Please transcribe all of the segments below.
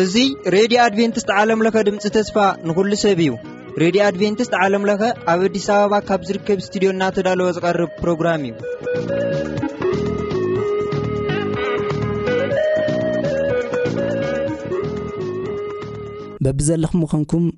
እዙይ ሬድዮ ኣድቨንትስት ዓለምለኸ ድምፂ ተስፋ ንኹሉ ሰብ እዩ ሬድዮ ኣድቨንትስት ዓለምለኸ ኣብ ኣዲስ ኣበባ ካብ ዝርከብ እስትድዮ እናተዳለወ ዝቐርብ ፕሮግራም እዩ በብዘለኹም ምኸንኩም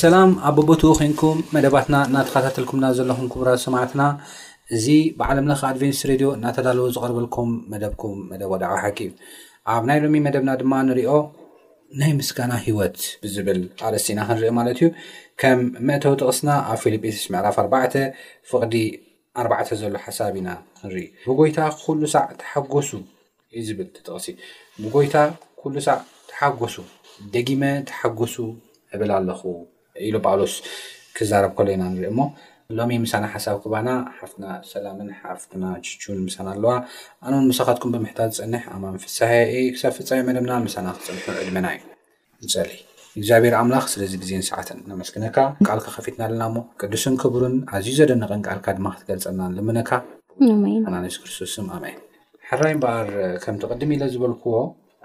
ሰላም ኣብ በቦትኡ ኮንኩም መደባትና እናተኸታተልኩምና ዘለኹም ክቡራት ሰማዕትና እዚ ብዓለም ለኸ ኣድቨንስ ሬድዮ እናተዳለወ ዝቐርበልኩም መደብኩም መደብ ወድዓዊ ሓቂ እዩ ኣብ ናይ ሎሚ መደብና ድማ ንሪኦ ናይ ምስጋና ህይወት ብዝብል ኣርእስቲ ኢና ክንሪኦ ማለት እዩ ከም መእተዊ ጥቕስና ኣብ ፊልጵስስ ምዕራፍ ኣርባዕተ ፍቕዲ ኣርባዕተ ዘሎ ሓሳብ ኢና ክንርኢ ብጎይታ ኩሉ ሳዕ ተሓጎሱ እዩ ዝብል እቲ ጥቕሲ። ብጐይታ ኵሉ ሳዕ ተሓጐሱ፣ ደጊመ ተሓጐሱ እብል ኣለኹ ኢሉ ጳውሎስ ክዛረብ ከሎ ኢና ንርእዮ እሞ፣ ሎሚ ምሳና ሓሳብ ክባና ሓፍትና ሰላምን ሓፍትና ቹቹን ምሳና ኣለዋ። ኣነውን ምሳኻትኩም ብምሕታት ዝጸንሕ ኣማን ፍስሃየ እየ። ክሳብ ፍጻሜ መደብና ምሳና ክትጸንሑ ዕድመና እዩ። ንጸሊ። እግዚኣብሔር ኣምላኽ ስለዚ ግዜን ሰዓትን ነመስግነካ ቃልካ ከፊትናልና እሞ ቅዱስን ክቡርን ኣዝዩ ዘደንቕን ቃልካ ድማ ክትገልጸልና ንልምነካ ኣሜን ኢየሱስ ክርስቶስ ስም ኣሜን። ሕራይ እምበኣር ከምቲ ቅድም ኢለ ዝበልክዎ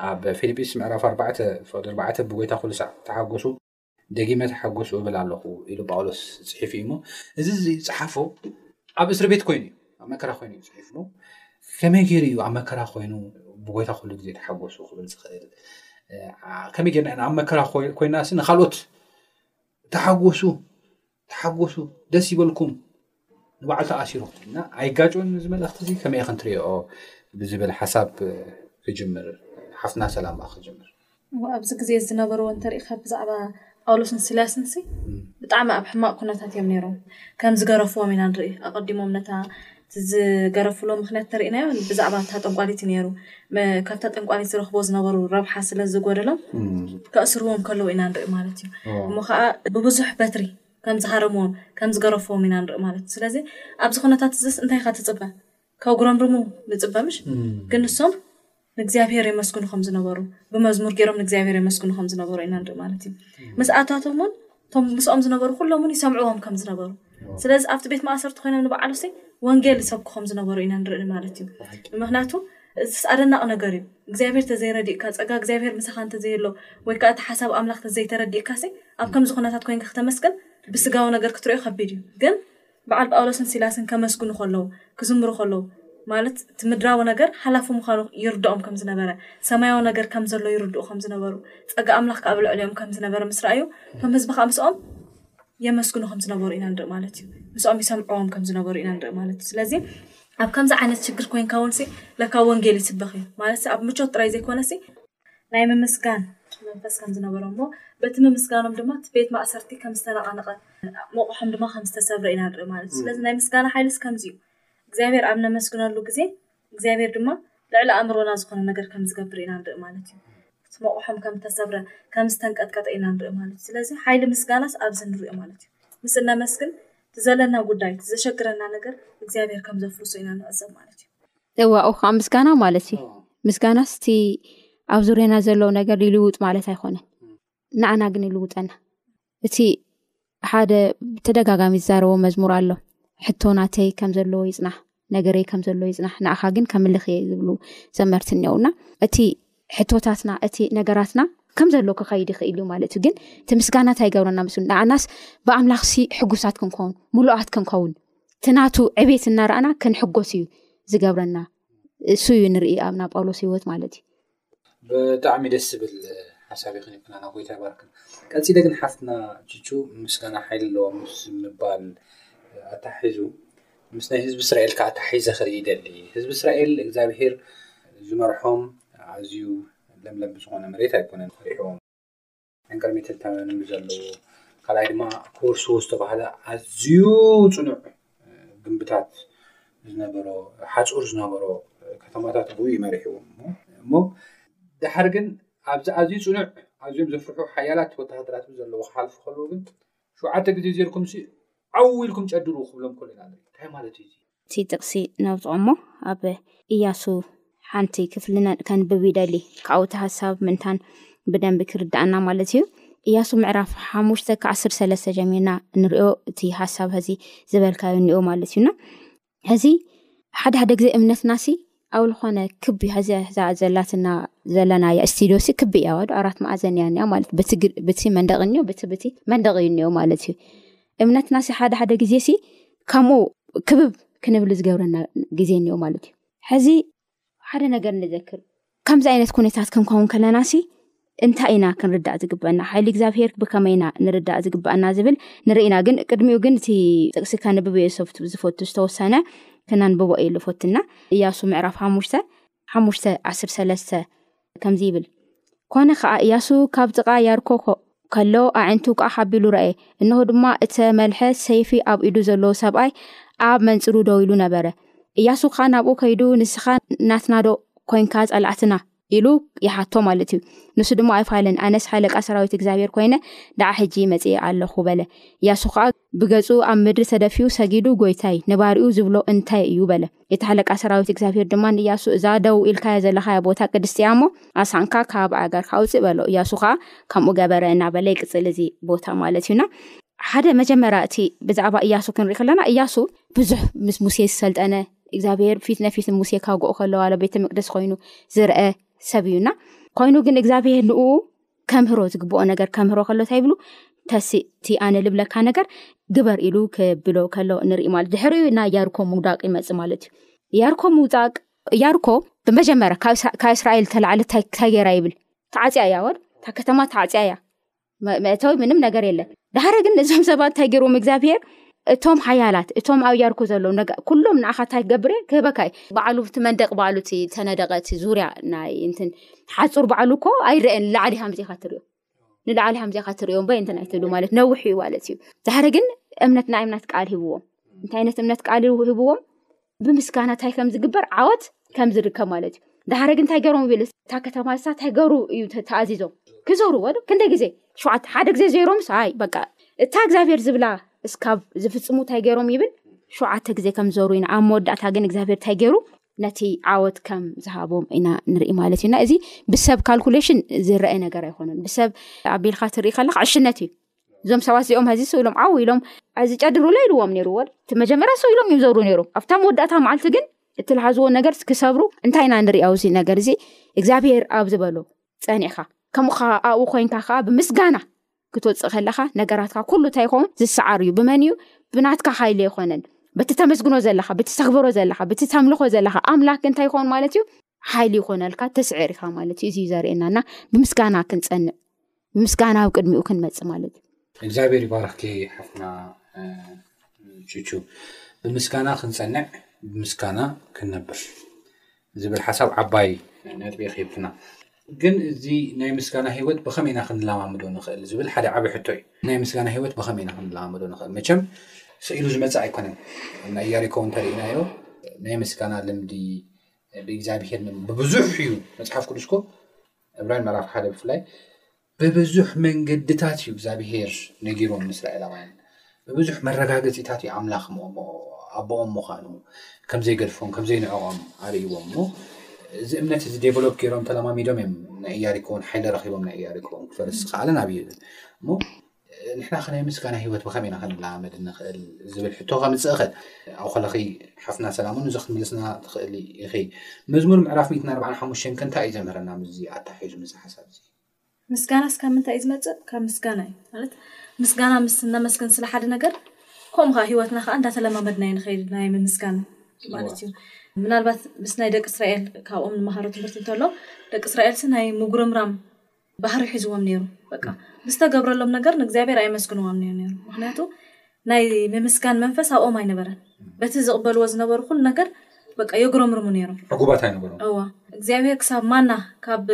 ኣብ ፊልጲስ ምዕራፍ ኣርባዕተ ፍቕዲ ኣርባዕተ ብጎይታ ኩሉ ሳዕ ተሓጎሱ ደጊመ ተሓጎሱ እብል ኣለኹ ኢሉ ጳውሎስ ጽሒፉ እዩ እሞ እዚ ዝጸሓፎ ኣብ እስሪ ቤት ኮይኑ እዩ ኣብ መከራ ኮይኑ እዩ ፅሒፍሉ ከመይ ገይሩ እዩ ኣብ መከራ ኮይኑ ብጎይታ ኩሉ ግዜ ተሓጎሱ ክብል ዝኽእል ከመይ ገርና ኢና ኣብ መከራ ኮይና ሲ ንካልኦት ተሓጎሱ ተሓጎሱ ደስ ይበልኩም ንባዕሉ ተኣሲሩ እና ኣይጋጭን እዚ መልእኽቲ እዚ ከመይ ክንትሪኦ ብዝብል ሓሳብ ክጅምር ሓፍትና ሰላም ክጅምር ኣብዚ ግዜ እዚ ዝነበርዎ እንተሪኢኻ ብዛዕባ ጳውሎስን ሲላስን ሲ ብጣዕሚ ኣብ ሕማቅ ኩነታት እዮም ነይሮም ከም ዝገረፍዎም ኢና ንርኢ ኣቀዲሞም ነታ ዝገረፍሉ ምክንያት እንተሪኢናዮ ብዛዕባ እታ ጠንቋሊት እዩ ነይሩ ካብታ ጠንቋሊት ዝረክቦ ዝነበሩ ረብሓ ስለ ዝጎደሎም ከእስርዎም ከለዉ ኢና ንርኢ ማለት እዩ እሞ ከዓ ብብዙሕ በትሪ ከም ዝሃረምዎም ከም ዝገረፍዎም ኢና ንርኢ ማለት እዩ ስለዚ ኣብዚ ኩነታት እዚስ እንታይ ኢካ ትፅበ ከጉረምርሙ ንፅበ ምሽ ግን ንሶም ንእግዚኣብሄር የመስግኑ ከም ዝነበሩ ብመዝሙር ገይሮም ንእግዚኣብሄር የመስግኑ ከም ዝነበሩ ኢና ንርኢ ማለት እዩ ምስኣታቶም እውን እቶም ምስኦም ዝነበሩ ኩሎም እውን ይሰምዕዎም ከም ዝነበሩ ስለዚ ኣብቲ ቤት ማእሰርቲ ኮይኖም ንበዓሉ ሲ ወንጌል ይሰብኩ ከም ዝነበሩ ኢና ንርኢ ማለት እዩ ምክንያቱ እዚስ ኣደናቂ ነገር እዩ እግዚኣብሄር ተዘይረዲእካ ፀጋ እግዚኣብሄር ምሳካ እንተዘየሎ ወይ ከዓ እቲ ሓሳብ ኣምላኽ ተዘይተረዲእካ ሲ ኣብ ከምዚ ኩነታት ኮይንካ ክተመስግን ብስጋዊ ነገር ክትሪኦ ከቢድ እዩ ግን በዓል ጳውሎስን ሲላስን ከመስግኑ ኸለዉ፣ ክዝምሩ ኸለዉ፣ ማለት እቲ ምድራዊ ነገር ሓላፊ ምዃኑ ይርድኦም ከም ዝነበረ፣ ሰማያዊ ነገር ከም ዘሎ ይርድኡ ከም ዝነበሩ፣ ጸጋ ኣምላኽ ከኣ ኣብ ልዕሊኦም ከም ዝነበረ ምስ ረኣዩ፣ እቶም ህዝቢ ኸኣ ምስኦም የመስግኑ ከም ዝነበሩ ኢና ንርኢ ማለት እዩ። ምስኦም ይሰምዕዎም ከም ዝነበሩ ኢና ንርኢ ማለት እዩ። ስለዚ ኣብ ከምዚ ዓይነት ሽግር ኮይንካ እውንሲ ለካ ወንጌል ይስበኽ እዩ ማለትሲ ኣብ ምቾት ጥራይ ዘይኮነሲ፣ ናይ ምምስጋን መንፈስ ከም ዝነበሮም እሞ በቲ ምምስጋኖም ድማ እቲ ቤት ማእሰርቲ ከም ዝተነቓነቐ መቑሖም ድማ ከም ዝተሰብረ ኢና ንርኢ ማለት እዩ ስለዚ ናይ ምስጋና ሓይልስ ከምዚ እዩ እግዚኣብሔር ኣብ ነመስግነሉ ግዜ እግዚኣብሔር ድማ ልዕሊ ኣእምሮና ዝኾነ ነገር ከም ዝገብር ኢና ንርኢ ማለት እዩ እቲ መቑሖም ከም ተሰብረ ከም ዝተንቀጥቀጠ ኢና ንርኢ ማለት እዩ ስለዚ ሓይሊ ምስጋናስ ኣብዚ ንሪኦ ማለት እዩ ምስ እነመስግን እቲ ዘለና ጉዳይ ዘሸግረና ነገር እግዚኣብሔር ከም ዘፍርሶ ኢና ንዕዘብ ማለት እዩ እዋኡ ከዓ ምስጋና ማለት እዩ ምስጋና ስቲ ኣብ ዙርና ዘሎዉ ነገር ይልውጥ ማለት ኣይኮነን ንኣና ግን ይልውጠና እቲ ሓደ ተደጋጋሚ ዝዛረቦ መዝሙር ኣሎ ሕቶናተይ ከም ዘለዎ ይፅናሕ ነገረይ ከም ዘለዎ ይፅናሕ ንኣኻ ግን ከምልኽ እየ ዝብሉ ዘመርትንየውና እቲ ሕቶታትና እቲ ነገራትና ከም ዘሎ ክኸይድ ይኽእል እዩ ማለት እዩ ግን እቲ ምስጋና እንታይ ይገብረና ምስ ንዓናስ ብኣምላኽ ሲ ሕጉሳት ክንከውን ሙሉኣት ክንከውን እቲ ናቱ ዕቤት እናርኣና ክንሕጎስ እዩ ዝገብረና እሱ እዩ ንርኢ ኣብ ናብ ጳውሎስ ሂወት ማለት እዩ ብጣዕሚ ደስ ዝብል ሓሳብ ይክን ይኩና ናብ ጎይታ ይባርክ ቀፂለ ግን ሓፍትና ችቹ ምስጋና ሓይሊ ኣለዎ ምስ ምባል ኣታሒዙ ምስ ናይ ህዝቢ እስራኤል ከኣ ኣተሓሒዘ ክርኢ ይደሊ ህዝቢ እስራኤል እግዚኣብሄር ዝመርሖም ኣዝዩ ለምለም ብዝኾነ መሬት ኣይኮነን ፈሪሕዎም ዕንቅርቢትታውያን ብዘለዎ ካልኣይ ድማ ክወርስዎ ዝተባህለ ኣዝዩ ፅኑዕ ግንብታት ዝነበሮ ሓፁር ዝነበሮ ከተማታት ብኡ እዩ መሪሕዎም እሞ ድሓር ግን ኣብዚ ኣዝዩ ፅኑዕ ኣዝዮም ዘፍርሑ ሓያላት ወተሃደራት ዘለዎ ክሓልፉ ከለዉ ግን ሸውዓተ ግዜ ዜርኩምሲ ዓው ኢልኩም ጨድሩ ክብሎም ከሎ ኢና ንርኢ። እንታይ ማለት እዩ እዚ? እቲ ጥቕሲ ነውጽኦ እሞ ኣብ እያሱ ሓንቲ ክፍሊ ከንብብ ይደሊ። ካብኡ እቲ ሃሳብ ምእንታን ብደንቢ ክርድኣና ማለት እዩ። እያሱ ምዕራፍ ሓሙሽተ ክዓስር ሰለስተ ጀሚርና እንርእዮ እቲ ሃሳብ ሀዚ ዝበልካዮ እኒኦ ማለት እዩና ሕዚ ሓደ ሓደ ግዜ እምነትና ሲ ኣብ ልኾነ ክብ ሕዚ ሕዛ ዘላትና ዘለና እያ ስቲድዮ ሲ ክብ እያ ዋዶ ኣራት መኣዘን እያ እኒኣ ማለት ብቲ መንደቂ እኒ ብቲ ብቲ መንደቂ እዩ እኒኦ ማለት እዩ እምነትና ሲ ሓደ ሓደ ግዜ ሲ ከምኡ ክብብ ክንብል ዝገብረና ግዜ እኒኦ ማለት እዩ ሕዚ ሓደ ነገር ንዘክር ከምዚ ዓይነት ኩነታት ክንከውን ከለና ሲ እንታይ ኢና ክንርዳእ ዝግበና ሓይሊ እግዚኣብሄር ብከመይ ኢና ንርዳእ ዝግባኣና ዝብል ንርኢና ግን ቅድሚኡ ግን እቲ ጥቅሲ ከንብብ የሰብ ዝፈቱ ዝተወሰነ ክነንብቦ እዩ ልፈትና እያሱ ምዕራፍ ሓሙሽተ ሓሙሽተ ዓስር ሰለስተ ከምዚ ይብል፣ ኰነ ኸኣ፣ እያሱ ካብ ጥቓ ያርኮ ከሎ ኣዒንቱ ቃሕ ኣቢሉ ረኣየ፣ እንሆ ድማ፣ እተመልሐ ሰይፊ ኣብ ኢዱ ዘለዎ ሰብኣይ ኣብ መንጽሩ ደው ኢሉ ነበረ። እያሱ ኸኣ ናብኡ ከይዱ፣ ንስኻ ናትናዶ ኰንካ ጸላእትና? ኢሉ ይሓቶ ማለት እዩ። ንሱ ድማ ኣይፋለን፣ ኣነስ ሓለቃ ሰራዊት እግዚኣብሄር ኰይነ ደኣ ሕጂ መጺኤ ኣለኹ በለ። እያሱ ኸኣ። ብገጹ ኣብ ምድሪ ተደፊኡ ሰጊዱ፣ ጐይታይ፣ ንባርዩ ዚብሎ እንታይ እዩ? በለ። እቲ ሓለቃ ሰራዊት እግዚኣብሄር ድማ ንእያሱ፣ እዛ ደው ኢልካያ ዘለኻያ ቦታ ቅድስቲ እያ እሞ፣ ኣስንካ ካብ ኣእጋርካ ኣውጽእ፣ በሎ። እያሱ ኸኣ ከምኡ ገበረ እናበለ ይቅጽል እዚ ቦታ ማለት እዩና። ሓደ መጀመርያ እቲ ብዛዕባ እያሱ ክንርኢ ከለና፣ እያሱ ብዙሕ ምስ ሙሴ ዝሰልጠነ፣ እግዚኣብሄር ፊት ነፊት ንሙሴ ካውግኦ ከለዋ ኣብ ቤተ መቅደስ ኾይኑ ዝርአ ሰብ እዩና። ኮይኑ ግን እግዚኣብሄር ንእኡ ከምህሮ ዝግብኦ ነገር ከምህሮ ከሎ እንታይ ይብሉ ተስእቲ ኣነ ልብለካ ነገር ግበር ኢሉ ክብሎ ከሎ ንርኢ ማለት ድሕሪኡ ናይ ያርኮ ምውዳቅ ይመፅ ማለት እዩ ያርኮ ምውጣቅ ያርኮ ብመጀመርያ ካብ እስራኤል ተላዕለ ታይ ገይራ ይብል ተዓፅያ እያ ወል እታ ከተማ ተዓፅያ እያ መእተዊ ምንም ነገር የለን ዳሓረ ግን እዞም ሰባት እንታይ ገይርዎም እግዚኣብሄር እቶም ሓያላት እቶም ኣብ ያርኮ ዘለዉ ነገ ኩሎም ንኣኻ እንታይ ክገብር እየ ክህበካ እዩ በዓሉ እቲ መንደቅ በዓሉ እቲ ተነደቀ እቲ ዙርያ ናይ እንትን ሓፁር በዓሉ እኮ ኣይረአን ንላዕሊ ሃምዚኻ ትሪኦ ንላዕሊ ሃምዚኻ ትሪኦ እምበይ እንትን ኣይትብሉ ማለት ነዊሕ እዩ ማለት እዩ ድሕሪ ግን እምነት ናይ እምነት ቃል ሂብዎም እንታይ ዓይነት እምነት ቃል ሂብዎም ብምስጋና እንታይ ከም ዝግበር ዓወት ከም ዝርከብ ማለት እዩ ዳሓረግ እንታይ ገሮም ይብል እታ ከተማ ንሳ እንታይ ገሩ እዩ ተኣዚዞም ክዘርዎ ዶ ክንደይ ግዜ ሸውዓተ ሓደ ግዜ ዘይሮምስ ኣይ በቃ እታ እግዚኣብሄር ዝብላ እስካብ ዝፍፅሙ እንታይ ገሮም ይብል ሸውዓተ ግዜ ከም ዘሩ ኢና ኣብ መወዳእታ ግን እግዚኣብሄር እንታይ ገሩ ነቲ ዓወት ከም ዝሃቦም ኢና ንርኢ ማለት እዩና እዚ ብሰብ ካልኩሌሽን ዝረአ ነገር ኣይኮነን ብሰብ ኣቢልካ ትርኢ ከለካ ዕሽነት እዩ እዞም ሰባት እዚኦም ሕዚ ስው ኢሎም ዓው ኢሎም ሕዚ ጨድሩላ ኢልዎም ነይሩ ወል እቲ መጀመርያ ስው ኢሎም እዮም ዘብሩ ነይሮም ኣብታ መወዳእታ መዓልቲ ግን እቲ ልሓዝዎ ነገር ክሰብሩ እንታይ ኢና ንሪኦ እዚ ነገር እዚ እግዚኣብሄር ኣብ ዝበሎ ጸኒዕኻ ከምኡ ከዓ ኣብኡ ኮንካ ከዓ ብምስጋና ክትወፅእ ከለኻ ነገራትካ ኩሉ እንታይ ይኸውን ዝሰዓር እዩ ብመን እዩ ብናትካ ሓይሊ ኣይኮነን በቲ ተመስግኖ ዘለኻ በቲ ተኽብሮ ዘለኻ በቲ ተምልኾ ዘለኻ ኣምላክ እንታይ ይኸውን ማለት እዩ ሓይሊ ይኾነልካ ተስዕር ኢኻ ማለት እዩ እዚ እዩ ዘርእየና እና ብምስጋና ክንፀንዕ ምስጋና ኣብ ቅድሚኡ ክንመፅእ ማለት እዩ። እግዚኣብሔር ይባርኽኪ ሓፍትና ቹቹ ብምስጋና ክንፀንዕ ብምስጋና ክንነብር ዝብል ሓሳብ ዓባይ ነጥቢ ኪብትና ግን እዚ ናይ ምስጋና ህይወት ብኸመይ ኢና ክንለማምዶ ንኽእል ዝብል ሓደ ዓበ ሕቶ እዩ ናይ ምስጋና ህይወት ብኸመይ ኢና ክንለማምዶ ንኽእል መቸም ስኢሉ ዝመፅእ ኣይኮነን ናይ ያሪኮ እንተርእናዮ ናይ ምስጋና ልምዲ ብእግዚኣብሄር ብብዙሕ እዩ መፅሓፍ ቅዱስኮ ዕብራን ምዕራፍ ሓደ ብፍላይ ብብዙሕ መንገድታት እዩ እግዚኣብሄር ነጊሮም ንእስራኤላውያን ብብዙሕ መረጋገፂታት እዩ ኣምላኽ ኣቦኦም ምዃኑ ከምዘይገድፎም ከምዘይንዕቆም ኣርእዎም እሞ እዚ እምነት እዚ ዴቨሎፕ ገይሮም ተለማሚዶም እዮም ናይ እያሪኮን ሓይሊ ረኪቦም ናይ እያሪኮን ክፈርስ ዝኸኣለን ኣብዩ እሞ ንሕና ከ ናይ ምስጋና ሂወት ብከመይ ኢና ክንለማመድ እንክእል ዝብል ሕቶ ከምፅእ እክእል ኣብኡ ከለኪ ሓፍትና ሰላሙን እዚ ክትምልስና ትክእሊ ኢኪ መዝሙር ምዕራፍ ሚእትን ኣርባዓን ሓሙሽተን ከ እንታይ እዩ ዘምህረና ምስዚ ኣተሓሒዙ ምስዚ ሓሳብ እዚ ምስጋናስ ካብ ምንታይ እዩ ዝመፅእ ካብ ምስጋና እዩ ማለት ምስጋና ምስ እነመስግን ስለ ሓደ ነገር ከምኡ ከዓ ሂወትና ከዓ እንዳተለማመድናዮ ንከይድ ናይ ምምስጋን ማለት እዩ ምናልባት ምስ ናይ ደቂ እስራኤል ካብኦም ንመሃሮ ትምህርቲ እንተሎ ደቂ እስራኤልሲ ናይ ምጉርምራም ባህሪ ሒዝዎም ነይሩ በቃ ብዝተገብረሎም ነገር ንእግዚኣብሔር ኣየመስግንዋም ነይሩ ነይሩ ምክንያቱ ናይ ምምስጋን መንፈስ ኣብኦም ኣይነበረን በቲ ዝቕበልዎ ዝነበሩ ኩሉ ነገር በቃ የጉረምርሙ ነይሮም ዕጉባት ኣይነበሮም እዋ እግዚኣብሔር ክሳብ ማና ካብ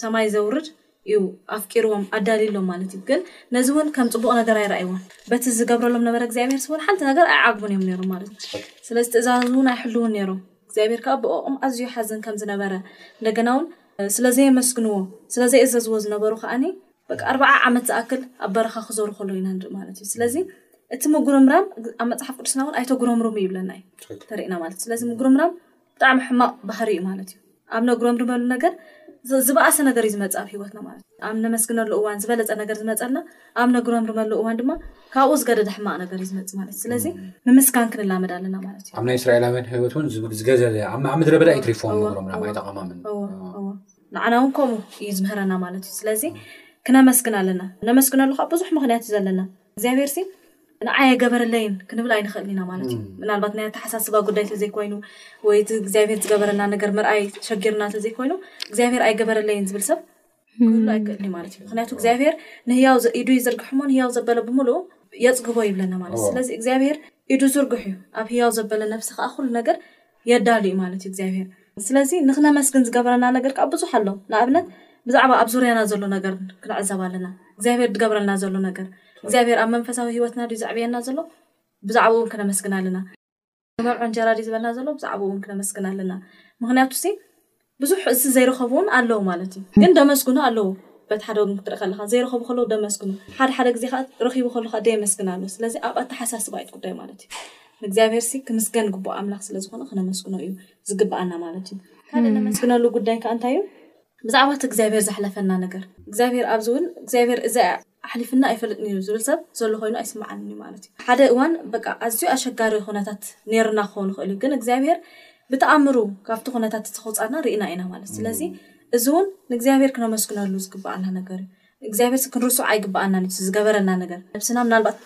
ሰማይ ዘውርድ እዩ ኣፍቂርዎም ኣዳልሎም ማለት እዩ ግን ነዚ እውን ከም ፅቡቕ ነገር ኣይረኣይዎን በቲ ዝገብረሎም ነበረ እግዚኣብሔር ስውን ሓንቲ ነገር ኣይዓግቡን እዮም ነይሮም ማለት እዩ ስለዚ ትእዛዝ እውን ኣይሕልውን ነይሮም እግዚኣብሄር ከኣ ብእኦም ኣዝዩ ይሓዝን ከም ዝነበረ እንደገናውን ስለ ዘየመስግንዎ ስለ ዘይእዘዝዎ ዝነበሩ ከኣኒ በቃ ኣርብዓ ዓመት ዝኣክል ኣብ በረኻ ክዞሩ ከሎ ኢና ንርኢ ማለት እዩ ስለዚ እቲ ምጉርምራም ኣብ መጽሓፍ ቅዱስና እውን ኣይተጉረምርሙ ይብለና እዩ ትክክል ተርእና ማለት እዩ ስለዚ ምጉርምራም ብጣዕሚ ሕማቕ ባህሪ እዩ ማለት እዩ ኣብ ነጉረምርመሉ ነገር ዝ- ዝበኣሰ ነገር እዩ ዝመጽእ ኣብ ሂወትና ማለት እዩ ኣብ ነመስግነሉ እዋን ዝበለጸ ነገር ዝመጸልና ኣብ ነጉረምርመሉ እዋን ድማ ካብኡ ዝገደደ ሕማቅ ነገር እዩ ዝመፅእ ማለት እዩ ስለዚ ምምስጋን ክንላመድ ኣለና ማለት እዩ ኣብ ናይ እስራኤላውያን ህይወት እውን ዝገዘዘ ኣብ ምድረ በዳ ይትሪፎም ነጉረምራም ኣይጠቐማምን ንዓና እውን ከምኡ እዩ ዝምህረና ማለት እዩ ስለዚ ክነመስግን ኣለና ነመስግነሉ ካብ ብዙሕ ምክንያት እዩ ዘለና እግዚኣብሄር ሲ ንዓይ ኣይገበረለይን ክንብል ኣይንኽእልን ኢና ማለት እዩ ምናልባት ናይ ኣተሓሳስባ ጉዳይ ተዘይኮይኑ ወይ እቲ እግዚኣብሄር ዝገበረልና ነገር ምርኣይ ሸጊርና ተዘይኮይኑ እግዚኣብሄር ኣይገበረለይን ዝብል ሰብ ክህሉ ኣይክእልን እዩ ማለት እዩ ምክንያቱ እግዚኣብሄር ንህያው ኢዱ ይዝርግሕሞ ንህያው ዘበለ ብምሉኡ የፅግቦ ይብለና ማለት ስለዚ እግዚኣብሄር ኢዱ ዝርግሕ እዩ ኣብ ህያው ዘበለ ነፍሲ ከዓ ኩሉ ነገር የዳሉ እዩ ማለት እዩ እግዚኣብሄር ስለዚ ንክነመስግን ዝገበረና ነገር ከዓ ብዙሕ ኣሎ ንኣብነት ብዛዕባ ኣብ ዙርያና ዘሎ ነገር ክንዕዘብ ኣለና እግዚኣብሄር ዝገብረልና ዘሎ ነገር እግዚኣብሄር ኣብ መንፈሳዊ ሂወትና ድዩ ዘዕብየና ዘሎ ብዛዕባኡ እውን ክነመስግን ኣለና መብዕ እንጀራ ድዩ ዝበልና ዘሎ ብዛዕብኡ ውን ክነመስግን ኣለና ምክንያቱሲ ብዙሕ እዚ ዘይረከቡ ውን ኣለዉ ማለት እዩ ግን ደመስግኑ ኣለዉ በቲ ሓደ ወገን ክትርኢ ከለካ ዘይረከቡ ከለዉ ደመስግኑ ሓደ ሓደ ግዜ ከኣ ረኪቡ ከሎ ከኣ ደየመስግን ኣሎ ስለዚ ኣብ ኣተሓሳስባ እዩ እቲ ጉዳይ ማለት እዩ ንእግዚኣብሄርሲ ክምስገን ግቡኡ ኣምላክ ስለ ዝኮነ ክነመስግኖ እዩ ዝግብኣና ማለት እዩ ካልእ ነመስግነሉ ጉዳይ ከኣ እንታይ እዩ ብዛዕባ እቲ እግዚኣብሄር ዘሕለፈና ነገር እግዚኣብሄር ኣብዚ ውን እግዚኣብሄር እዚ ኣሕሊፍኒ ኣይፈልጥን'ዩ ዝብል ሰብ ዘሎ ኮይኑ ኣይስምዓንን'ዩ ማለት'ዩ። ሓደ እዋን በቃ ኣዝዩ ኣሸጋሪ ኩነታት ኔርና ክኸውን ይኽእል'ዩ፣ ግን እግዚኣብሄር ብተኣምሩ ካብቲ ኩነታት እቲ ከውጽኣና ርኢና ኢና ማለት ስለዚ እዚ'ውን ንእግዚኣብሄር ክነመስግነሉ ዝግብኣና ነገር'ዩ። እግዚኣብሄርሲ ክንርስዖ ኣይግብኣናን'ዩ እቲ ዝገበረልና ነገር። ነብስና ምናልባት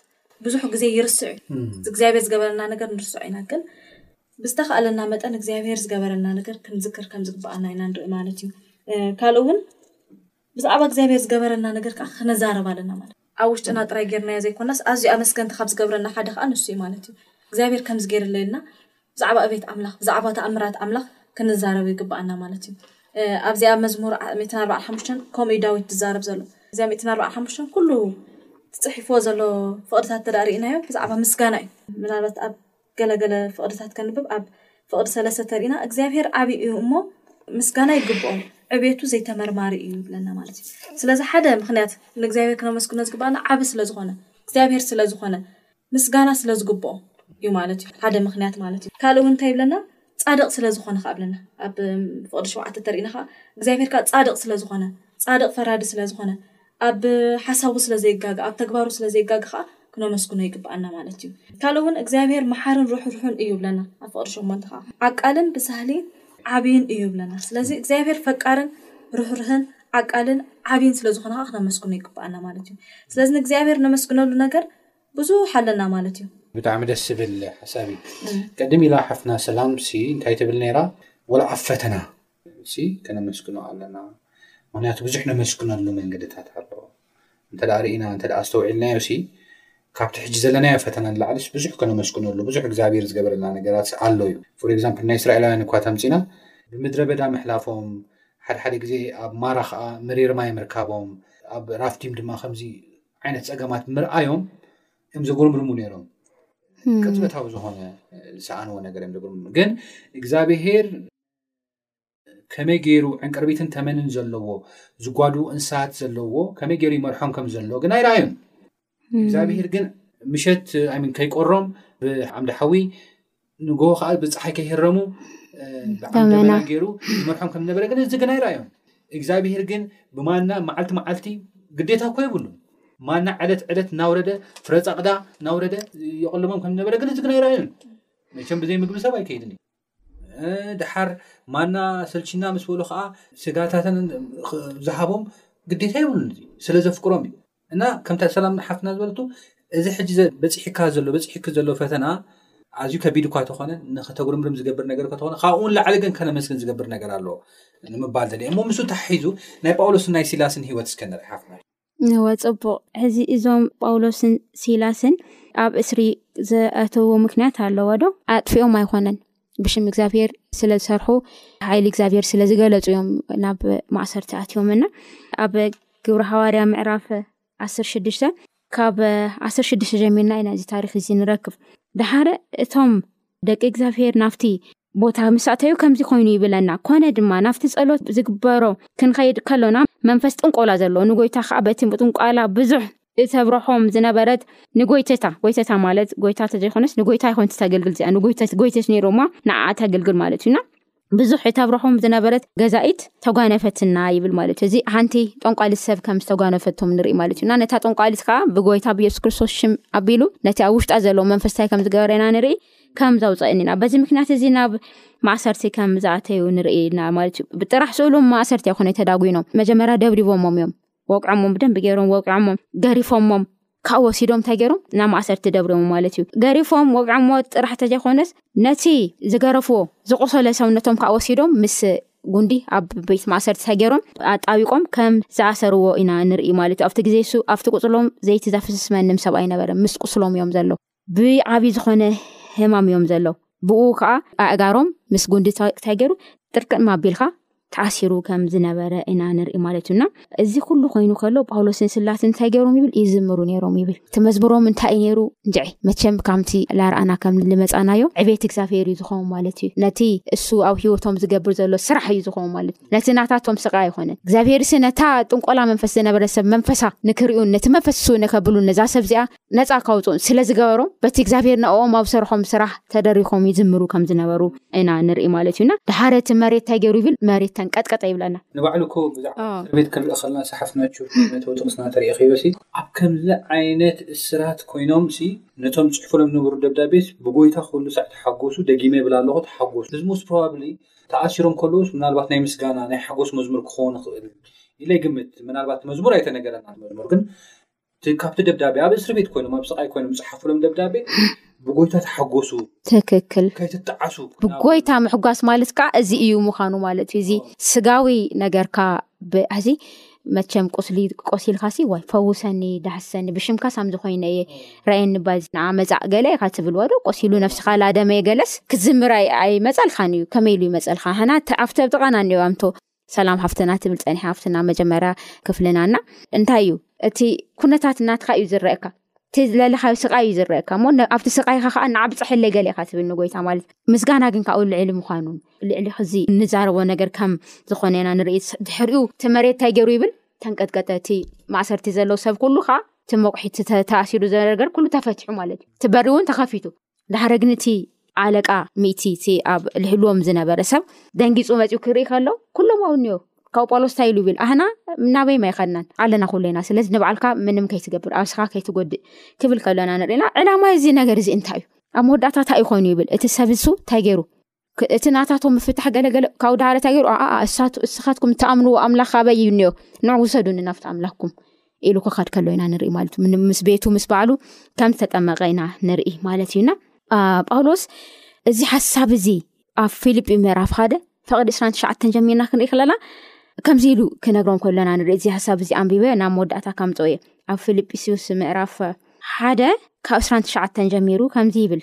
ብዙሕ ግዜ ይርስዕ'ዩ፣ እቲ እግዚኣብሄር ዝገበረልና ነገር ንርስዖ ኢና፣ ግን ብዝተኻእለና መጠን እግዚኣብሄር ዝገበረልና ነገር ክንዝክር ከም ዝግብኣና ኢና ንርኢ ማለት'ዩ። ካልእ'ውን። ብዛዕባ እግዚኣብሔር ዝገበረልና ነገር ከኣ ክንዛረብ ኣለና ማለት እዩ። ኣብ ውሽጥና ጥራይ ጌርናዮ ዘይኮናስ ኣዝዩ ኣመስገንቲ ካብ ዝገብረና ሓደ ከኣ ንሱ እዩ ማለት እዩ። እግዚኣብሔር ከምዚ ጌርለይ ኢልና ብዛዕባ እቤት ኣምላኽ ብዛዕባ ተኣምራት ኣምላኽ ክንዛረብ ይግብኣና ማለት እዩ። ኣብዚ ኣብ መዝሙር ሚእትን ኣርብዓን ሓሙሽተን ከምኡ እዩ ዳዊት ዝዛረብ ዘሎ። እዛ ሚእትን ኣርብዓን ሓሙሽተን ኩሉ እቲ ጽሒፍዎ ዘሎ ፍቅድታት እንተ ሪኢናዮ ብዛዕባ ምስጋና እዩ። ምናልባት ኣብ ገለ ገለ ፍቕድታት ከንብብ ኣብ ፍቕዲ ሰለስተ ተሪእና እግዚኣብሔር ዓብይ እዩ እሞ ምስጋና ይግብኦም ዕቤቱ ዘይተመርማሪ እዩ ይብለና ማለት እዩ ስለዚ ሓደ ምክንያት ንእግዚኣብሔር ክነመስግኖ ዝግባኣና ዓብ ስለዝኾነ እግዚኣብሔር ስለዝኾነ ምስጋና ስለዝግብኦ እዩ ማለት እዩ ሓደ ምክንያት ማለት እዩ ካልእ እውን እንታይ ይብለና ፃድቕ ስለዝኾነ ከ ብለና ኣብ ፍቕዲ ሸውዓተ ተሪእና ከዓ እግዚኣብሔር ከዓ ፃድቕ ስለዝኾነ ፃድቕ ፈራዲ ስለዝኾነ ኣብ ሓሳቡ ስለ ዘይጋገ ኣብ ተግባሩ ስለ ዘይጋገ ከኣ ክነመስግኖ ይግብኣና ማለት እዩ። ካልእ ውን እግዚኣብሄር መሓርን ርሕሩሕን እዩ ይብለና ኣብ ፍቅሪ ሸሞንተ ከኣ ዓቃልን ብሳህሊ ዓብይን እዩ ይብለና ስለዚ እግዚኣብሄር ፈቃርን ርሕሩሕን ዓቃልን ዓብይን ስለ ዝኮነ ከኣ ክነመስግኖ ይግብኣና ማለት እዩ። ስለዚ ንእግዚኣብሄር ነመስግነሉ ነገር ብዙሕ ኣለና ማለት እዩ። ብጣዕሚ ደስ ዝብል ሓሳብ እዩ ቅድም ኢላ ሓፍትና ሰላም ሲ እንታይ ትብል ነይራ ወላ ኣብ ፈተና ንጉስሲ ከነመስግኖ ኣለና ምክንያቱ ብዙሕ ነመስግነሉ መንገድታት ኣሎ እንተ ርኢና እንተ ኣስተውዒልናዮሲ ካብቲ ሕጂ ዘለናዮ ፈተና ንላዕልስ ብዙሕ ከነመስግነሉ ብዙሕ እግዚኣብሔር ዝገበረልና ነገራትስ ኣሎ እዩ ፎር ኤግዛምፕል ናይ እስራኤላውያን እኳ ተምፂና ብምድረ በዳ ምሕላፎም ሓድሓደ ግዜ ኣብ ማራ ከዓ መሪር ማይ ምርካቦም ኣብ ራፍዲም ድማ ከምዚ ዓይነት ፀገማት ምርኣዮም እዮም ዘጉርምርሙ ነይሮም ቅፅበታዊ ዝኾነ ዝሰኣንዎ ነገር እዮም ዘጉርምርሙ ግን እግዚኣብሄር ከመይ ገይሩ ዕንቅርቢትን ተመንን ዘለዎ ዝጓዱ እንስሳት ዘለዎ ከመይ ገይሩ ይመርሖም ከም ዘሎ ግን ኣይረኣዩን እግዚኣብሄር ግን ምሸት ን ከይቆሮም ብዓምዲ ሓዊ ንግ ከዓ ብፀሓይ ከይህረሙ ብዓምደመና ገይሩ ይመርሖም ከም ዝነበረ ግን እዚ ግን ኣይረኣዩን እግዚኣብሄር ግን ብማና መዓልቲ መዓልቲ ግዴታ እኮ ይብሉ ማና ዕለት ዕለት እናውረደ ፍረፃቅዳ እናውረደ የቅልቦም ከም ዝነበረ ግን እዚ ግን ኣይረኣዩን መቸም ብዘይ ምግቢ ሰብ ኣይከይድን እዩ ድሓር ማና ሰልቺና ምስ በሉ ከዓ ስጋታትን ዝሃቦም ግዴታ ይብሉ ስለ ዘፍቅሮም እዩ እና ከምታ ሰላም ሓፍትና ዝበለቱ እዚ ሕጂ በፅሕካ ዘሎ በፅሕኪ ዘሎ ፈተና ኣዝዩ ከቢድ እኳ ተኾነ ንክተጉርምርም ዝገብር ነገር ከተኾነ ካብኡውን ላዕሊ ግን ከነመስግን ዝገብር ነገር ኣለዎ ንምባል ዘለ እሞ ምስ ተሓሒዙ ናይ ጳውሎስን ናይ ሲላስን ሂወት እስከ ንርኢ ሓፍትና እወ ጽቡቕ ሕዚ እዞም ጳውሎስን ሲላስን ኣብ እስሪ ዘእተዎ ምክንያት ኣለዎ ዶ ኣጥፊኦም ኣይኮነን ብሽም እግዚኣብሄር ስለ ዝሰርሑ ሓይሊ እግዚኣብሄር ስለ ዝገለጹ እዮም ናብ ማእሰርቲ ኣትዮም እና ኣብ ግብሪ ሃዋርያ ምዕራፍ ዓስር ሽዱሽተ ካብ ዓስር ሽዱሽተ ጀሚርና ኢና እዚ ታሪክ እዚ ንረክብ ድሓረ እቶም ደቂ እግዚኣብሄር ናብቲ ቦታ ምስ ኣተዩ ከምዚ ኮይኑ ይብለና ኮነ ድማ ናብቲ ጸሎት ዝግበሮ ክንኸይድ ከሎና መንፈስ ጥንቆላ ዘሎ ንጎይታ ከዓ በቲ ጥንቋላ ብዙሕ እተብረሖም ዝነበረት ንጎይተታ ጎይተታ ማለት ጎይታ ተዘይኮነስ ንጎይታ ይኮን ተገልግል እዚኣ ንጎይተት ጎይተት ነይሮማ ንዓ ተገልግል ማለት እዩና ብዙሕ እተብረሖም ዝነበረት ገዛኢት ተጓነፈትና ይብል ማለት እዩ እዚ ሓንቲ ጠንቋሊት ሰብ ከም ዝተጓነፈቶም ንርኢ ማለት እዩና ነታ ጠንቋሊት ከዓ ብጎይታ ብየሱስ ክርስቶስ ሽም ኣቢሉ ነቲ ኣብ ውሽጣ ዘለዎ መንፈስታይ ከም ዝገበረና ንርኢ ከም ዘውፀእኒ ኢና በዚ ምክንያት እዚ ናብ ማእሰርቲ ከም ዝኣተዩ ንርኢ ኢና ማለት እዩ ብጥራሕ ስእሉ ማእሰርቲ ኣይኮነ ተዳጉኖም መጀመርያ ደብዲቦሞም እዮም ወቅዖሞም ብደንብ ገይሮም ወቅዖሞም ገሪፎሞም ካብ ወሲዶም እንታይ ገይሮም ናብ ማእሰርቲ ደብሪሞ ማለት እዩ ገሪፎም ወቅዖሞ ጥራሕ ተዘይኮነስ ነቲ ዝገረፍዎ ዝቆሰለ ሰውነቶም ካብ ወሲዶም ምስ ጉንዲ ኣብ ቤት ማእሰርቲ እንታይ ገይሮም ኣጣቢቆም ከም ዝኣሰርዎ ኢና ንርኢ ማለት እዩ ኣብቲ ግዜ ሱ ኣብቲ ቁፅሎም ዘይቲ ዘፍስስ መንም ሰብ ኣይነበረ ምስ ቁስሎም እዮም ዘሎ ብዓብይ ዝኾነ ህማም እዮም ዘለው ብኡ ከዓ ኣእጋሮም ምስ ጉንዲ እንታይ ገይሩ ጥርቅን ማቢልካ ተኣሲሩ ከም ዝነበረ ኢና ንርኢ ማለት እዩና እዚ ኩሉ ኮይኑ ከሎ ጳውሎስን ስላስ እንታይ ገይሮም ይብል ይዝምሩ ነይሮም ይብል እቲ መዝሙሮም እንታይ እዩ ነይሩ እንድዒ መቸም ከምቲ ላርኣና ከም ልመፃናዮ ዕቤት እግዚኣብሄር እዩ ዝኸውን ማለት እዩ ነቲ እሱ ኣብ ሂወቶም ዝገብር ዘሎ ስራሕ እዩ ዝኸውን ማለት እዩ ነቲ ናታቶም ስቃ ኣይኮነን እግዚኣብሄርሲ ነታ ጥንቆላ መንፈስ ዝነበረ ሰብ መንፈሳ ንክሪኡን ነቲ መንፈስ ሱ ነከብሉን ነዛ ሰብ እዚኣ ነፃ ካውፅኡን ስለዝገበሮም በቲ እግዚኣብሄር ንኦም ኣብ ሰርሖም ስራሕ ተደሪኾም ይዝምሩ ከም ዝነበሩ ኢና ንርኢ ማለት እዩና ድሓር እቲ መሬት እንታይ ገይሩ ይብል መሬት ተንቀጥቀጠ ይብለና ንባዕሉ እኮ ብዛዕባ እስር ቤት ክንርኢ ከለና ዝፀሓፍናዮ መእተዊ ጥቕስና ተሪእኺዮሲ ኣብ ከምዚ ዓይነት እስራት ኮይኖምሲ ነቶም ዝፅሕፉሎም ዝነበሩ ደብዳቤስ ብጎይታ ኩሉ ሳዕ ተሓጎሱ ደጊመ ይብል ኣለኹ ተሓጎሱ እዚ ሞስት ፕሮባብሊ ተኣሲሮም ከለዉስ ምናልባት ናይ ምስጋና ናይ ሓጎስ መዝሙር ክኸውን ይኽእል ኢለ ይግምት ምናልባት መዝሙር ኣይተነገረናን መዝሙር ግን እቲ ካብቲ ደብዳቤ ኣብ እስሪ ቤት ኮይኖም ኣብ ስቃይ ኮይኖም ዝፀሓፍሎም ደብዳቤ ብጎይታ ተሓጎሱ ትክክል ከይትጠዓሱ ብጎይታ ምሕጓስ ማለት ከዓ እዚ እዩ ምዃኑ ማለት እዩ እዚ ስጋዊ ነገርካ እዚ መቸም ቁስሊ ቆሲልካ ሲ ዋይ ፈውሰኒ ዳህሰኒ ብሽምካ ሳም ዝኾይነ እየ ረኣየኒ ባዚ ንዓ መፃእ ገለ ኢካ ትብልዎ ዶ ቆሲሉ ነፍስካ ላደመየ ገለስ ክትዝምር ኣይመፀልካን እዩ ከመይ ኢሉ ይመፀልካ ሃና ኣብቲ ኣብ ጥቃና እኒኦ ኣምቶ ሰላም ሃፍትና ትብል ፀኒሓ ሃፍትና መጀመርያ ክፍልና እና እንታይ እዩ እቲ ኩነታት ናትካ እዩ ዝረአካ እቲ ዝለለካዩ ስቃ እዩ ዝረአካ እሞ ኣብቲ ስቃይካ ከዓ ንዓብፀሐለይ ገሌካ ትብል ንጎይታ ማለት ምስጋና ግን ካብኡ ልዕሊ ምኳኑ ልዕሊ ክዚ እንዛረቦ ነገር ከም ዝኮነ ኢና ንርኢ ድሕሪኡ እቲ መሬት እንታይ ገይሩ ይብል ተንቀጥቀጠ እቲ ማእሰርቲ ዘለው ሰብ ኩሉ ከዓ እቲ መቑሒቲ ተኣሲሩ ዘነገር ኩሉ ተፈትሑ ማለት እዩ እቲ በሪ እውን ተኸፊቱ ዳሓረ ግን እቲ ኣለቃ ሚእቲ እቲ ኣብ ልህልዎም ዝነበረ ሰብ ደንጊፁ መፅኡ ክርኢ ከሎ ኩሎም ኣው እኒኦ ካብ ጳውሎስ እንታይ ኢሉ ይብል ኣህና ናበይ ማይኸናን ኣለና ኩለና ስለዚ ንባዕልካ ምንም ከይትገብር ኣብስኻ ከይትጎድእ ክብል ከሎና ንሪኢና ዕላማ እዚ ነገር እዚ እንታይ እዩ ኣብ መወዳእታ እንታይ ይኮይኑ ይብል እቲ ሰብ ንሱ እንታይ ገይሩ እቲ ናታቶም ምፍታሕ ገለገለ ካብኡ ዳሓር እንታይ ገይሩ ኣኣ እሳቱ እስኻትኩም እትኣምንዎ ኣምላኽ ኣበይ እዩ እኒኦ ንዑ ውሰዱኒ ናብቲ ኣምላኽኩም ኢሉ ክኸድ ከሎ ኢና ንርኢ ማለት እዩ ምን- ምስ ቤቱ ምስ በዓሉ ከም ዝተጠመቐ ኢና ንርኢ ማለት እዩና አ፣ ጳውሎስ እዚ ሓሳብ እዚ ኣብ ፊልጲ ምዕራፍ ሓደ ፈቕዲ 29 ጀሚርና ክንርኢ ከለና ከምዚ ኢሉ ክነግሮም ከሎና ንርኢ እዚ ሓሳብ እዚ ኣንቢበ ናብ መወዳእታ ከምፅኦ እየ ኣብ ፊልጵስዩስ ምዕራፍ ሓደ ካብ 29 ጀሚሩ ከምዚ ይብል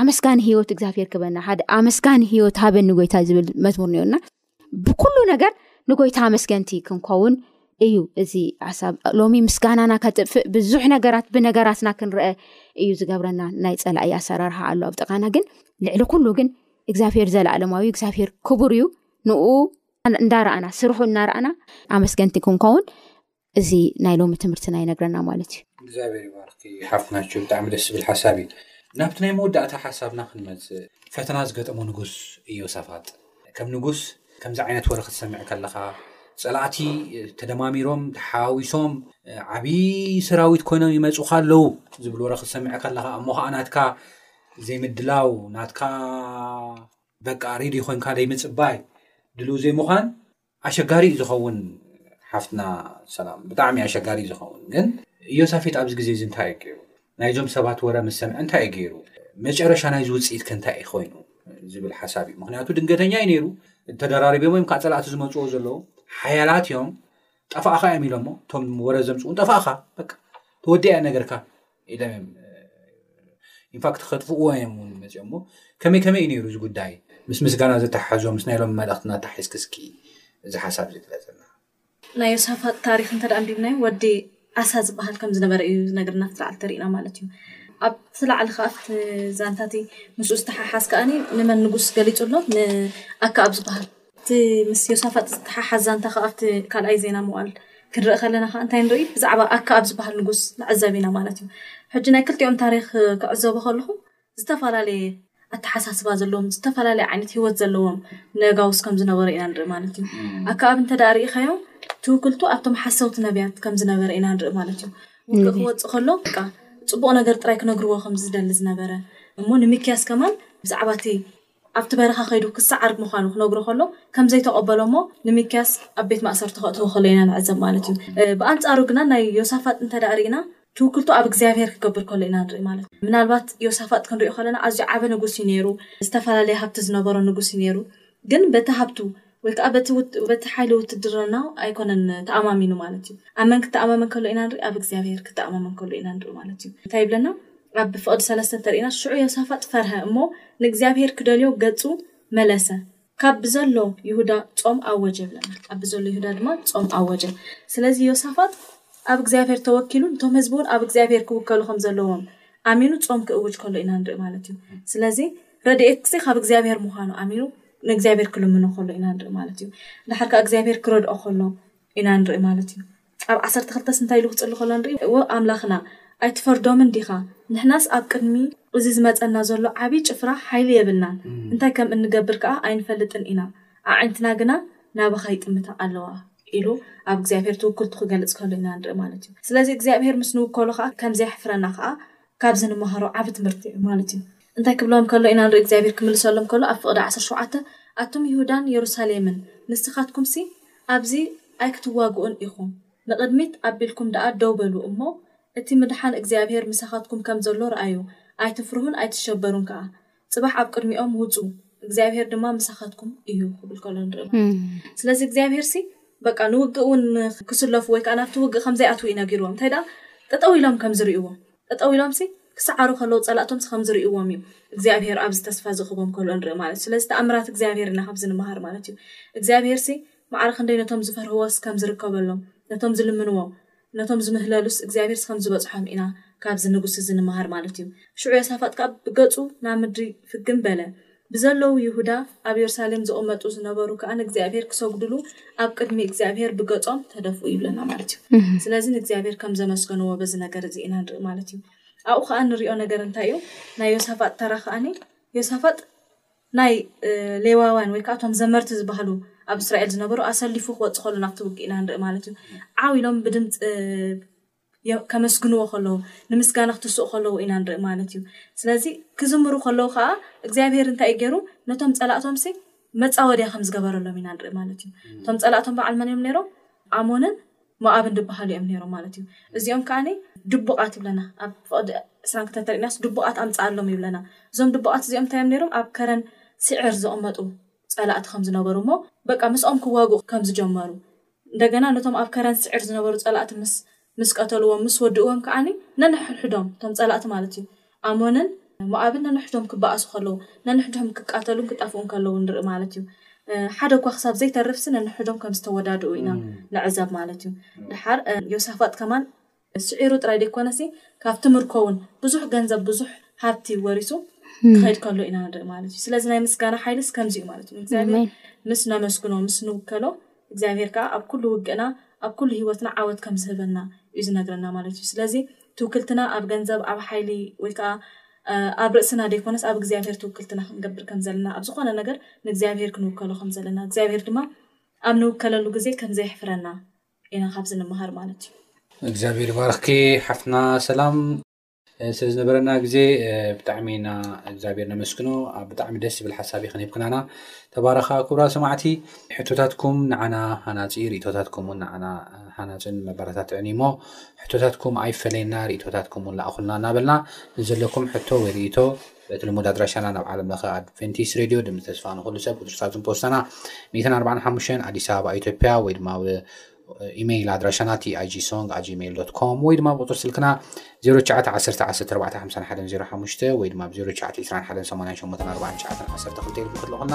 ኣመስጋኒ ሂወት እግዚኣብሄር ክህበና ሓደ ኣመስጋኒ ሂወት ሃበኒ ጎይታይ ዝብል መዝሙር እኒኦና ብኩሉ ነገር ንጎይታ ኣመስገንቲ ክንከውን እዩ እዚ ሓሳብ ሎሚ ምስጋናና ከጥፍእ ብዙሕ ነገራት ብነገራትና ክንርአ እዩ ዝገብረና ናይ ፀላእይ ኣሰራርሓ ኣሎ ኣብ ጥቃና ግን ልዕሊ ኩሉ ግን እግዚኣብሄር ዘለኣለማዊ እግዚኣብሄር ክቡር እዩ ንኡ እንዳረኣና ስርሑ እናረኣና ኣመስገንቲ ክንከውን እዚ ናይ ሎሚ ትምህርትና ይነግረና ማለት እዩ። እግዚኣብሔር ይባርኪ ሓፍትና ቹ ብጣዕሚ ደስ ዝብል ሓሳብ እዩ ናብቲ ናይ መወዳእታ ሓሳብና ክንመፅእ ፈተና ዝገጠሞ ንጉስ እዮሳፋጥ ከም ንጉስ ከምዚ ዓይነት ወረ ክትሰምዕ ከለኻ ፀላእቲ ተደማሚሮም ተሓዋዊሶም ዓብዪ ሰራዊት ኮይኖም ይመፁኻ ኣለው ዝብል ወረ ክትሰምዕ ከለኻ እሞ ከዓ ናትካ ዘይምድላው ናትካ በቃ ሬድዮ ኮንካ ዘይምፅባይ ድልው ዘይምዃን ኣሸጋሪ እዩ ዝኸውን ሓፍትና ሰላም ብጣዕሚ እዩ ኣሸጋሪ እዩ ዝኸውን ግን ኢዮሳፌጥ ኣብዚ ግዜ እዚ እንታይ እዩ ገይሩ ናይዞም ሰባት ወረ ምስ ሰምዐ እንታይ እዩ ገይሩ መጨረሻ ናይዚ ውፅኢት ከ እንታይ እዩ ኮይኑ ዝብል ሓሳብ እዩ ምክንያቱ ድንገተኛ እዩ ነይሩ ተደራሪቦም እዮም ካብ ፀላእቲ ዝመፅዎ ዘለዉ ሓያላት እዮም ጠፋእኻ እዮም ኢሎሞ እቶም ወረ ዘምፅኡ ጠፋእኻ ተወዲኣ ነገርካ ኢሎም እዮም ኢንፋክት ከጥፍእዎ እዮም ውን መፅኦም እሞ ከመይ ከመይ እዩ ነይሩ እዚ ጉዳይ ምስ ምስጋና ዘተሓሓዞ ምስ ናይ ሎም መልእኽትና ኣተሓሒዝኪ እስኪ እዚ ሓሳብ እዚ ግለፅልና። ናይ ዮሳፋጥ ታሪኽ እንተ ኣንቢብናዮ ወዲ ዓሳ ዝበሃል ከም ዝነበረ እዩ ዝነግረና ኣብቲ ላዕሊ ተሪእና ማለት እዩ። ኣብቲ ላዕሊ ከኣ ኣብቲ ዛንታ እቲ ምስኡ ዝተሓሓዝ ከኣ ንመን ንጉስ ገሊጹ ኣሎ ንኣከኣብ ዝበሃል እቲ ምስ ዮሳፋጥ ዝተሓሓዝ ዛንታ ኸኣ ኣብቲ ካልኣይ ዜና መዋዕል ክንርኢ ከለና ኸኣ እንታይ ንርኢ ብዛዕባ ኣከኣብ ዝበሃል ንጉስ ንዕዘብ ኢና ማለት እዩ። ሕጂ ናይ ክልቲኦም ታሪኽ ክዕዘቦ ከለኹ ዝተፈላለየ ኣተሓሳስባ ዘለዎም ዝተፈላለየ ዓይነት ህይወት ዘለዎም ነጋውስ ከም ዝነበሩ ኢና ንርኢ ማለት እዩ። ኣከኣብ እንተ ደኣ ርኢኻዮ ትውክልቱ ኣብቶም ሓሰውቲ ነብያት ከም ዝነበረ ኢና ንርኢ ማለት እዩ። ውግእ ክወጽእ ከሎ በቃ ጽቡቕ ነገር ጥራይ ክነግርዎ ከም ዝደሊ ዝነበረ እሞ ንሚክያስ ከማን ብዛዕባ እቲ ኣብቲ በረኻ ከይዱ ክሰዓር ምዃኑ ክነግሮ ከሎ ከም ዘይተቐበሎ እሞ ንሚክያስ ኣብ ቤት ማእሰርቲ ከእትዎ ከሎ ኢና ንዕዘብ ማለት እዩ። ብኣንጻሩ ግና ናይ ዮሳፋጥ እንተድኣ ርኢና ትውክልቱ ኣብ እግዚኣብሄር ክገብር ከሎ ኢና ንርኢ ማለት እዩ። ምናልባት ዮሳፋጥ ክንሪኦ ከለና ኣዝዩ ዓቢ ንጉስ እዩ ነይሩ ዝተፈላለየ ሃብቲ ዝነበሮ ንጉስ እዩ ነይሩ ግን በቲ ሃብቱ ወይ ከኣ በቲ በቲ ሓይሊ ውትድርና ኣይኮነን ተኣማሚኑ ማለት እዩ። ኣብ መን ክተኣማመን ከሎ ኢና ንርኢ? ኣብ እግዚኣብሄር ክተኣማመን ከሎ ኢና ንርኢ ማለት እዩ። እንታይ ይብለና? ኣብ ፍቕዲ ሰለስተ እንተ ርኢና ሽዑ ዮሳፋጥ ፈርሀ እሞ ንእግዚኣብሄር ክደልዮ ገጹ መለሰ፣ ካብ ብዘሎ ይሁዳ ጾም ኣወጀ ይብለና። ኣብ ብዘሎ ይሁዳ ድማ ጾም ኣወጀ። ስለዚ ዮሳፋጥ ኣብ እግዚኣብሄር ተወኪሉ ነቶም ህዝቢ እውን ኣብ እግዚኣብሄር ክውከሉ ከም ዘለዎም ኣሚኑ ጾም ክእውጅ ከሎ ኢና ንርኢ ማለት እዩ። ስለዚ ረድኤትሲ ኻብ እግዚኣብሄር ምዃኑ ኣሚኑ ንእግዚኣብሄር ክልምኖ ኸሎ ኢና ንርኢ ማለት እዩ። ደሓር ከኣ እግዚኣብሄር ክረድኦ ኸሎ ኢና ንርኢ ማለት እዩ። ኣብ ዓሰርተ ክልተስ እንታይ ኢሉ ክጽሊ ከሎ ንርኢ፣ እወ ኣምላኽና፣ ኣይትፈርዶምን ዲኻ? ንሕናስ ኣብ ቅድሚ እዚ ዝመጸና ዘሎ ዓብዪ ጭፍራ ሓይሊ የብልናን፣ እንታይ ከም እንገብር ከኣ ኣይንፈልጥን ኢና፣ ኣዒንትና ግና ናባኻ ይጥምታ ኣለዋ ኢሉ ኣብ እግዚኣብሄር ትውክልቱ ክገልጽ ከሎ ኢና ንርኢ ማለት እዩ። ስለዚ እግዚኣብሄር ምስ ንውከሎ ኸኣ ከም ዘየሕፍረና ኸኣ ካብዚ ንመሃሮ ዓቢ ትምህርቲ እዩ ማለት እዩ። እንታይ ክብሎም ከሎ ኢና ንርኢ እግዚኣብሄር ክምልሰሎም ከሎ ኣብ ፍቅዲ ዓሰርተ ሸውዓተ ኣቱም ይሁዳን የሩሳሌምን ንስካትኩምሲ ኣብዚ ኣይክትዋግኡን ኢኩም ንቅድሚት ኣቢልኩም ደኣ ደው በሉ እሞ እቲ ምድሓን እግዚኣብሄር ምሳካትኩም ከም ዘሎ ረኣዩ ኣይትፍርሁን ኣይትሸበሩን ከኣ ጽባሕ ኣብ ቅድሚኦም ውጹ እግዚኣብሄር ድማ ምሳኻትኩም እዩ ክብል ከሎ ንርኢ ማለት እዩ ስለዚ እግዚኣብሄርሲ በቃ ንውግእ እውን ክስለፉ ወይ ከዓ ናብቲ ውግእ ከምዘይኣትዉ እዩ ነጊርዎም እንታይ ደኣ ጠጠው ኢሎም ከም ዝርእይዎ ጠጠው ኢሎምሲ ክሰዓሩ ከለዉ ጸላእቶምሲ ከም ዝርእይዎም እዩ እግዚኣብሄር ኣብዚ ተስፋ ዝኽቦም ከሎ ንርኢ ማለት እዩ ስለዚ ተኣምራት እግዚኣብሄር ኢና ካብዚ ንምሃር ማለት እዩ እግዚኣብሄርሲ ማዕረ ክንደይ ነቶም ዝፈርህዎስ ከም ዝርከበሎም ነቶም ዝልምንዎ ነቶም ዝምህለሉስ እግዚኣብሄርስ ኸም ዝበጽሖም ኢና ካብዚ ንጉስ እዚ ንመሃር ማለት እዩ። ሽዑ ዮሳፋጥ ከኣ ብገጹ ናብ ምድሪ ፍግም በለ፣ ብዘለዉ ይሁዳ ኣብ የሩሳሌም ዝቕመጡ ዝነበሩ ከኣ ንእግዚኣብሄር ክሰግዱሉ ኣብ ቅድሚ እግዚኣብሄር ብገጾም ተደፍኡ ይብለና ማለት እዩ። ስለዚ ንእግዚኣብሄር ከም ዘመስገንዎ በዚ ነገር እዚ ኢና ንርኢ ማለት እዩ። ኣብኡ ከኣ እንርእዮ ነገር እንታይ እዩ? ናይ ዮሳፋጥ ተራ ከኣ ዮሳፋጥ። ናይ ሌዋውያን ወይ ከኣ እቶም ዘመርቲ ዝበሃሉ ኣብ እስራኤል ዝነበሩ ኣሰሊፉ ክወጽእ ከሎ ናብቲ ውግእ ኢና ንርኢ ማለት እዩ። ዓው ኢሎም ብድምጺ ከመስግንዎ ከለዉ ንምስጋና ክትስኡ ከለዉ ኢና ንርኢ ማለት እዩ። ስለዚ ክዝምሩ ከለዉ ከኣ እግዚኣብሄር እንታይ እዩ ገይሩ ነቶም ጸላእቶምሲ መጻወድያ ከም ዝገበረሎም ኢና ንርኢ ማለት እዩ። እቶም ጸላእቶም በዓል መን እዮም ነይሮም? ኣሞንን ሞኣብን ድበሃሉ እዮም ነይሮም ማለት እዩ። እዚኦም ከኣ ድቡቓት ይብለና፣ ኣብ ፍቕዲ ዕስራን ክልተን እንተሪእናስ ድቡቓት ኣምጽኣሎም ይብለና። እዞም ድቡቓት እዚኦም እንታይ እዮም ነይሮም? ኣብ ከረን ስዒር ዝቕመጡ ጸላእቲ ከም ዝነበሩ እሞ በቃ ምስኦም ክዋግኡ ከም ዝጀመሩ፣ እንደገና ነቶም ኣብ ከረን ስዒር ዝነበሩ ጸላእቲ ምስ ምስ ቀተልዎም ምስ ወድእዎም ከኣ ነንሕድሕዶም እቶም ጸላእቲ ማለት እዩ ኣሞንን ሞኣብን ነንሕድሕዶም ክበኣሱ ኸለዉ፣ ነንሕድሕዶም ክቃተሉን ክጠፍኡን ከለዉ ንርኢ ማለት እዩ። ሓደ እኳ ክሳብ ዘይተርፍሲ ነንሕድሕዶም ከም ዝተወዳድኡ ኢና ንዕዘብ ማለት እዩ። ደሓር ዮሳፋጥ ከማን ስዒሩ ጥራይ ዘይኰነሲ ካብቲ ምርኮ'ውን ብዙሕ ገንዘብ ብዙሕ ሃብቲ ወሪሱ ክኸይድ ከሎ ኢና ንርኢ ማለት እዩ። ስለዚ ናይ ምስጋና ሓይልስ ከምዚ እዩ ማለት እዩ። ንእግዚኣብሄር ምስ ነመስግኖ ምስ ንውከሎ እግዚኣብሄር ከኣ ኣብ ኩሉ ውግእና ኣብ ኩሉ ህይወትና ዓወት ከም ዝህበና እዩ ዝነግረና ማለት እዩ። ስለዚ ትውክልትና ኣብ ገንዘብ፣ ኣብ ሓይሊ ወይ ከኣ ኣብ ርእስና ዘይኮነስ ኣብ እግዚኣብሄር ትውክልትና ክንገብር ከም ዘለና ኣብ ዝኾነ ነገር ንእግዚኣብሄር ክንውከሎ ከም ዘለና እግዚኣብሄር ድማ ኣብ ንውከለሉ ግዜ ከም ዘየሕፍረና ኢና ካብዚ ንመሃር ማለት እዩ። እግዚኣብሄር ይባርኽኪ ሓፍትና ሰላም ስለ ዝነበረና ግዜ ብጣዕሚ ኢና እግዚኣብሄር ነመስግኖ ኣብ ብጣዕሚ ደስ ዝብል ሓሳብ እዩ ከንሂብክናና ተባረኻ ክብራ ሰማዕቲ ሕቶታትኩም ንዓና ሃናጺ ርእቶታትኩም ውን ንዓና ሃናጽን መበረታትዕን እዩ እሞ ሕቶታትኩም ኣይፈለየና ሪኢቶታትኩም ውን ላኣኹልና እናበልና ንዘለኩም ሕቶ ወይ ሪኢቶ በቲ ልሙድ ኣድራሻና ናብ ዓለም ለኸ ኣድቨንቲስት ሬድዮ ድምፂ ተስፋ ንኹሉ ሰብ ቁፅሪ ሳጹን ፖስታና 145 ኣዲስ ኣበባ ኢትዮጵያ ወይ ድማ ኢሜይል ኣድራሻና ቲኣይጂ ሶንግ ኣት ጂሜይል ዶት ኮም ወይ ድማ ቁፅሪ ስልክና 0911145105 ወይ ድማ ብ 0921884912 ክትልእኹልና